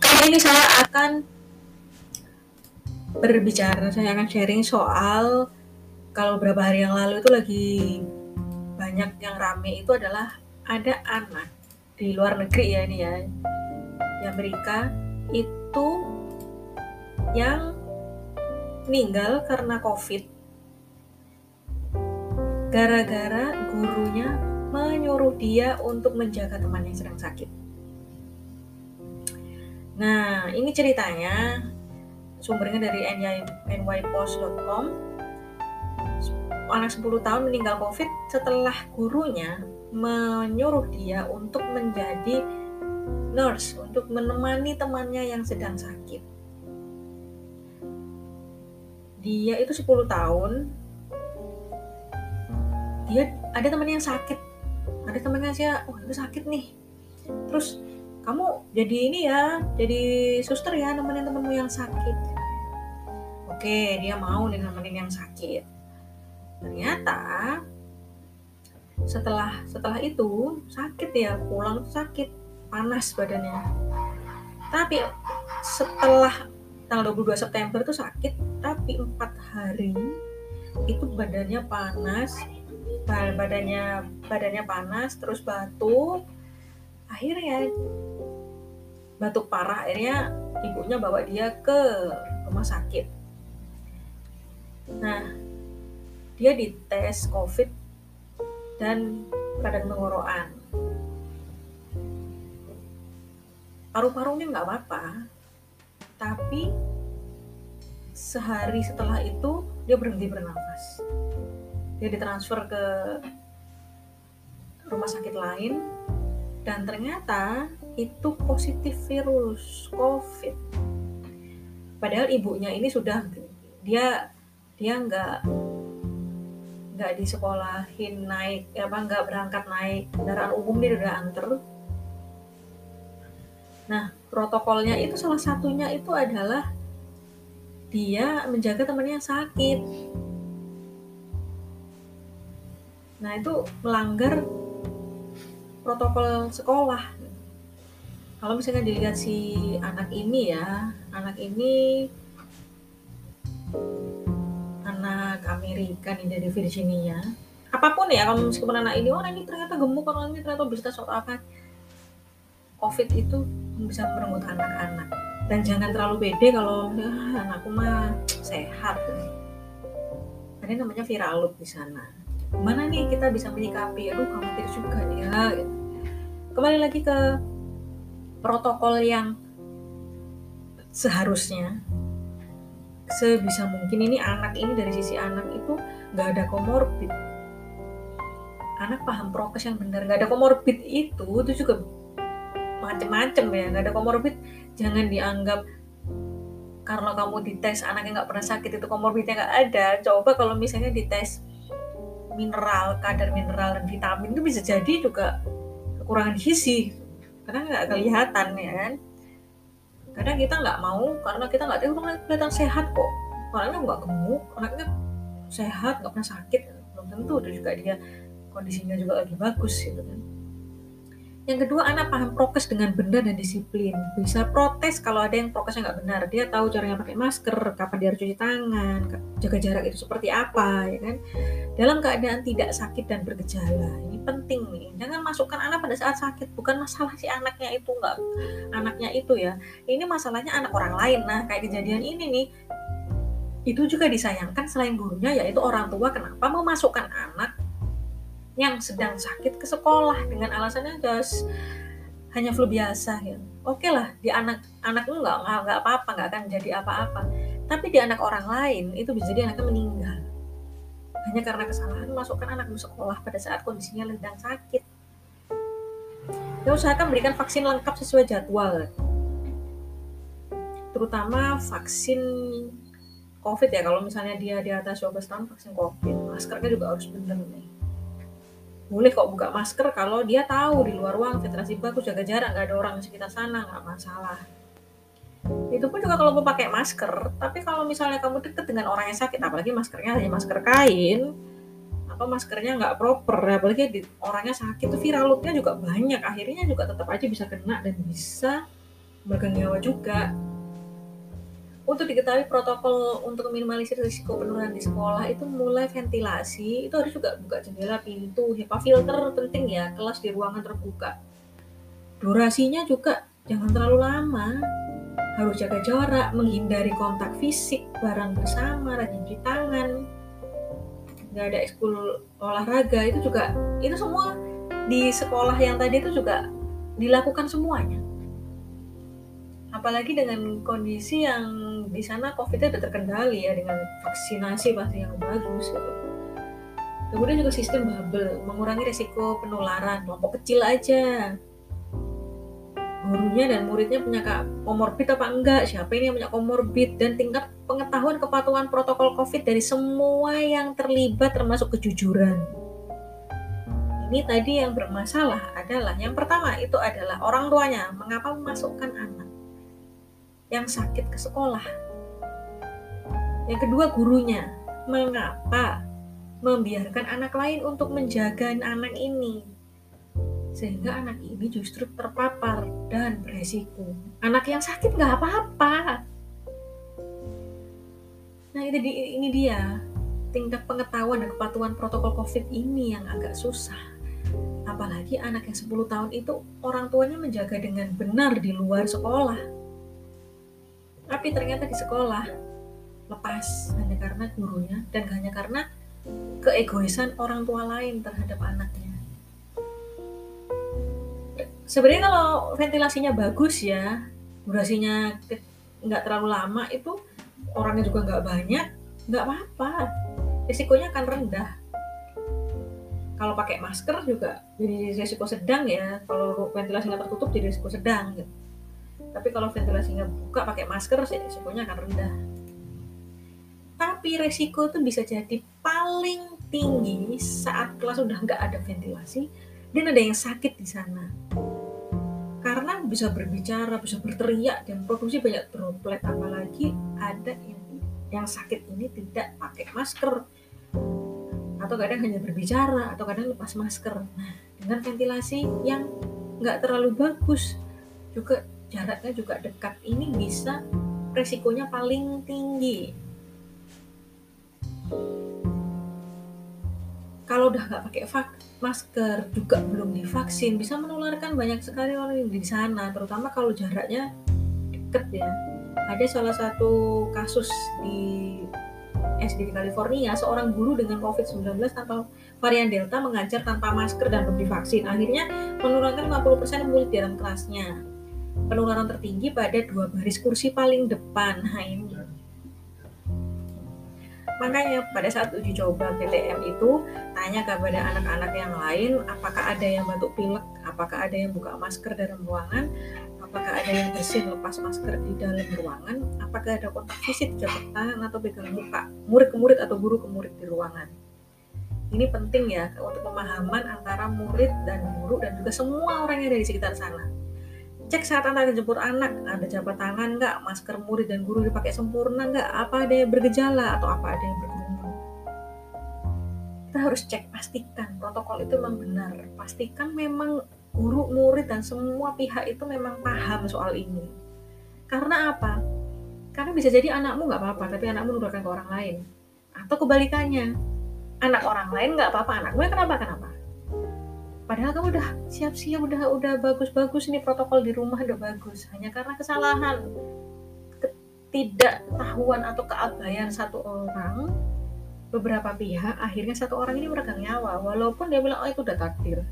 kali ini saya akan berbicara saya akan sharing soal kalau beberapa hari yang lalu itu lagi banyak yang rame itu adalah ada anak di luar negeri ya ini ya di Amerika itu yang meninggal karena COVID gara-gara gurunya menyuruh dia untuk menjaga teman yang sedang sakit. Nah, ini ceritanya sumbernya dari nypost.com. Anak 10 tahun meninggal COVID setelah gurunya menyuruh dia untuk menjadi nurse, untuk menemani temannya yang sedang sakit. Dia itu 10 tahun, dia ada temannya yang sakit, ada temannya sih, oh itu sakit nih. Terus kamu jadi ini ya, jadi suster ya nemenin temenmu yang sakit. Oke, dia mau nih nemenin yang sakit. Ternyata setelah setelah itu sakit ya pulang sakit panas badannya tapi setelah tanggal 22 September itu sakit tapi empat hari itu badannya panas badannya badannya panas terus batuk. Akhirnya batuk parah akhirnya ibunya bawa dia ke rumah sakit. Nah dia dites covid dan badan tenggorokan. Paru-parunya nggak apa-apa, tapi sehari setelah itu dia berhenti bernafas. Dia ditransfer ke rumah sakit lain dan ternyata itu positif virus COVID. Padahal ibunya ini sudah dia dia nggak nggak disekolahin naik ya apa nggak berangkat naik kendaraan umum dia udah anter nah protokolnya itu salah satunya itu adalah dia menjaga temannya yang sakit. Nah itu melanggar protokol sekolah. Kalau misalnya dilihat si anak ini ya anak ini anak Amerika nih dari Virginia. Apa pun ya kalau meskipun anak ini orang oh, ini ternyata gemuk orang ini ternyata bisa soal apa COVID itu bisa merenggut anak-anak. Dan jangan terlalu pede kalau ah, anakku mah sehat. Ada namanya viral loop di sana. Mana nih kita bisa menyikapi aduh khawatir juga ya. Kembali lagi ke protokol yang seharusnya sebisa mungkin ini anak ini dari sisi anak itu nggak ada komorbid. Anak paham prokes yang benar. Nggak ada komorbid itu itu juga macem-macem ya. Nggak ada komorbid. Jangan dianggap karena kamu dites anaknya nggak pernah sakit itu komorbidnya nggak ada. Coba kalau misalnya dites mineral kadar mineral dan vitamin itu bisa jadi juga kekurangan gizi. Karena nggak kelihatan ya kan? Kadang kita nggak mau karena kita nggak tahu kelihatan sehat kok. Orangnya nggak gemuk anaknya sehat nggak pernah sakit. Belum tentu itu juga dia kondisinya juga lagi bagus gitu kan yang kedua anak paham prokes dengan benar dan disiplin. Bisa protes kalau ada yang prokesnya nggak benar. Dia tahu caranya pakai masker kapan dia harus cuci tangan jaga jarak itu seperti apa ya kan? Dalam keadaan tidak sakit dan bergejala ini penting nih. Jangan masukkan anak pada saat sakit. Bukan masalah si anaknya itu nggak anaknya itu ya. Ini masalahnya anak orang lain. Nah kayak kejadian ini nih itu juga disayangkan selain gurunya yaitu orang tua kenapa memasukkan anak yang sedang sakit ke sekolah dengan alasannya just hanya flu biasa ya oke okay lah di anak anak lu nggak nggak apa-apa nggak akan jadi apa-apa. Tapi di anak orang lain itu bisa jadi anaknya meninggal. Hanya karena kesalahan masukkan anak di sekolah pada saat kondisinya sedang sakit. Ya usahakan berikan vaksin lengkap sesuai jadwal. Terutama vaksin COVID ya kalau misalnya dia di atas 12 tahun vaksin COVID. Maskernya juga harus benar nih boleh kok buka masker kalau dia tahu di luar ruang filtrasi bagus jaga jarak nggak ada orang di sekitar sana nggak masalah. Itu pun juga kalau mau pakai masker tapi kalau misalnya kamu deket dengan orang yang sakit apalagi maskernya hanya masker kain apa maskernya nggak proper apalagi di, orangnya sakit tuh viral juga banyak akhirnya juga tetap aja bisa kena dan bisa bergengawa juga untuk diketahui protokol untuk minimalisir risiko penularan di sekolah itu mulai ventilasi itu harus juga buka jendela pintu HEPA filter penting ya kelas di ruangan terbuka. Durasinya juga jangan terlalu lama. Harus jaga jarak menghindari kontak fisik barang bersama rajin cuci tangan nggak ada ekskul olahraga itu juga itu semua di sekolah yang tadi itu juga dilakukan semuanya. Apalagi dengan kondisi yang di sana COVID-nya udah terkendali ya dengan vaksinasi pasti yang bagus gitu. Kemudian juga sistem bubble mengurangi resiko penularan kelompok kecil aja gurunya dan muridnya punya komorbid apa enggak, siapa ini yang punya komorbid, dan tingkat pengetahuan kepatuhan protokol COVID dari semua yang terlibat termasuk kejujuran. Ini tadi yang bermasalah adalah, yang pertama itu adalah orang tuanya, mengapa memasukkan anak yang sakit ke sekolah. Yang kedua gurunya, mengapa membiarkan anak lain untuk menjaga anak ini sehingga anak ini justru terpapar dan beresiko. Anak yang sakit nggak apa-apa. Nah ini, ini dia tingkat pengetahuan dan kepatuhan protokol COVID ini yang agak susah. Apalagi anak yang 10 tahun itu orang tuanya menjaga dengan benar di luar sekolah. Tapi ternyata di sekolah lepas hanya karena gurunya dan hanya karena keegoisan orang tua lain terhadap anaknya. Sebenarnya kalau ventilasinya bagus ya durasinya nggak terlalu lama itu orangnya juga nggak banyak nggak apa-apa. Risikonya akan rendah. Kalau pakai masker juga jadi risiko sedang ya. Kalau ventilasinya tertutup jadi risiko sedang gitu. tapi kalau ventilasinya buka pakai masker risikonya akan rendah tapi resiko itu bisa jadi paling tinggi saat kelas udah nggak ada ventilasi dan ada yang sakit di sana. Karena bisa berbicara, bisa berteriak dan produksi banyak droplet. Apalagi ada yang yang sakit ini tidak pakai masker. Atau kadang hanya berbicara atau kadang lepas masker. Nah, dengan ventilasi yang nggak terlalu bagus juga jaraknya juga dekat ini bisa resikonya paling tinggi kalau udah nggak pakai masker juga belum divaksin bisa menularkan banyak sekali orang di sana terutama kalau jaraknya deket ya. Ada salah satu kasus di SD di California seorang guru dengan COVID-19 tanpa varian Delta mengajar tanpa masker dan belum divaksin. Akhirnya menurunkan 50% murid dalam kelasnya. Penularan tertinggi pada dua baris kursi paling depan. Nah ini Makanya pada saat uji coba PTM itu tanya kepada anak-anak yang lain apakah ada yang batuk pilek, apakah ada yang buka masker dalam ruangan, apakah ada yang bersin lepas masker di dalam ruangan, apakah ada kontak fisik jabat tangan atau pegang muka, murid ke murid atau guru ke murid di ruangan. Ini penting ya untuk pemahaman antara murid dan guru dan juga semua orang yang ada di sekitar sana cek saat anda jemput anak ada jabat tangan nggak? Masker murid dan guru dipakai sempurna nggak? Apa ada yang bergejala atau apa ada yang berkerumun? Kita harus cek pastikan protokol itu memang benar. Pastikan memang guru murid dan semua pihak itu memang paham soal ini. Karena apa? Karena bisa jadi anakmu nggak apa-apa tapi anakmu menularkan ke orang lain. Atau kebalikannya. Anak orang lain nggak apa-apa anakmu kenapa kenapa padahal kamu udah siap-siap udah udah bagus-bagus nih protokol di rumah udah bagus. Hanya karena kesalahan. Ketidaktahuan atau keabayan satu orang beberapa pihak akhirnya satu orang ini meregang nyawa. Walaupun dia bilang oh itu udah takdir.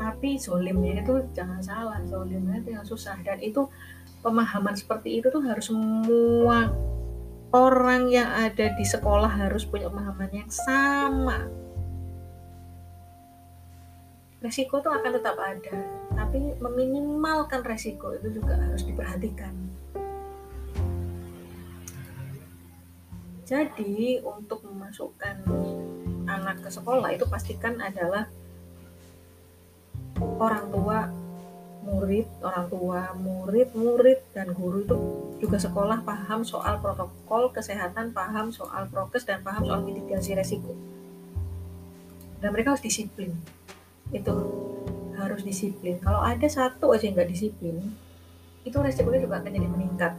Tapi zolimnya itu jangan salah zolimnya itu yang susah. Dan itu pemahaman seperti itu tuh harus semua orang yang ada di sekolah harus punya pemahaman yang sama resiko tuh akan tetap ada tapi meminimalkan resiko itu juga harus diperhatikan jadi untuk memasukkan anak ke sekolah itu pastikan adalah orang tua murid, orang tua, murid, murid, dan guru itu juga sekolah paham soal protokol kesehatan, paham soal prokes, dan paham soal mitigasi resiko. Dan mereka harus disiplin. Itu. Harus disiplin. Kalau ada satu aja yang nggak disiplin, itu resikonya juga akan jadi meningkat.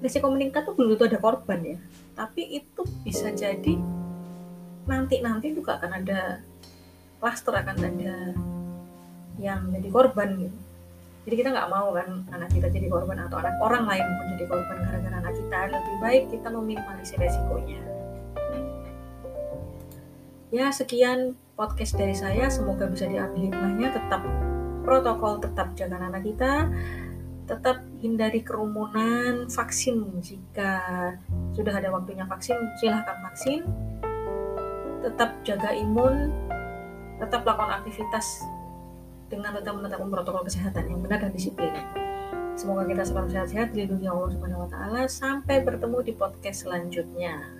Resiko meningkat tuh belum itu ada korban ya, tapi itu bisa jadi nanti-nanti juga akan ada cluster akan ada yang jadi korban gitu. Jadi kita nggak mau kan anak kita jadi korban atau anak orang lain pun jadi korban gara-gara anak kita. Lebih baik kita meminimalisir resikonya ya sekian podcast dari saya. Semoga bisa diambil hikmahnya. Tetap protokol tetap jaga anak kita. Tetap hindari kerumunan vaksin jika sudah ada waktunya vaksin silahkan vaksin. Tetap jaga imun tetap lakukan aktivitas dengan tetap menetapkan protokol kesehatan yang benar dan disiplin. Semoga kita selalu sehat-sehat di dunia Allah Subhanahu wa taala. Sampai bertemu di podcast selanjutnya.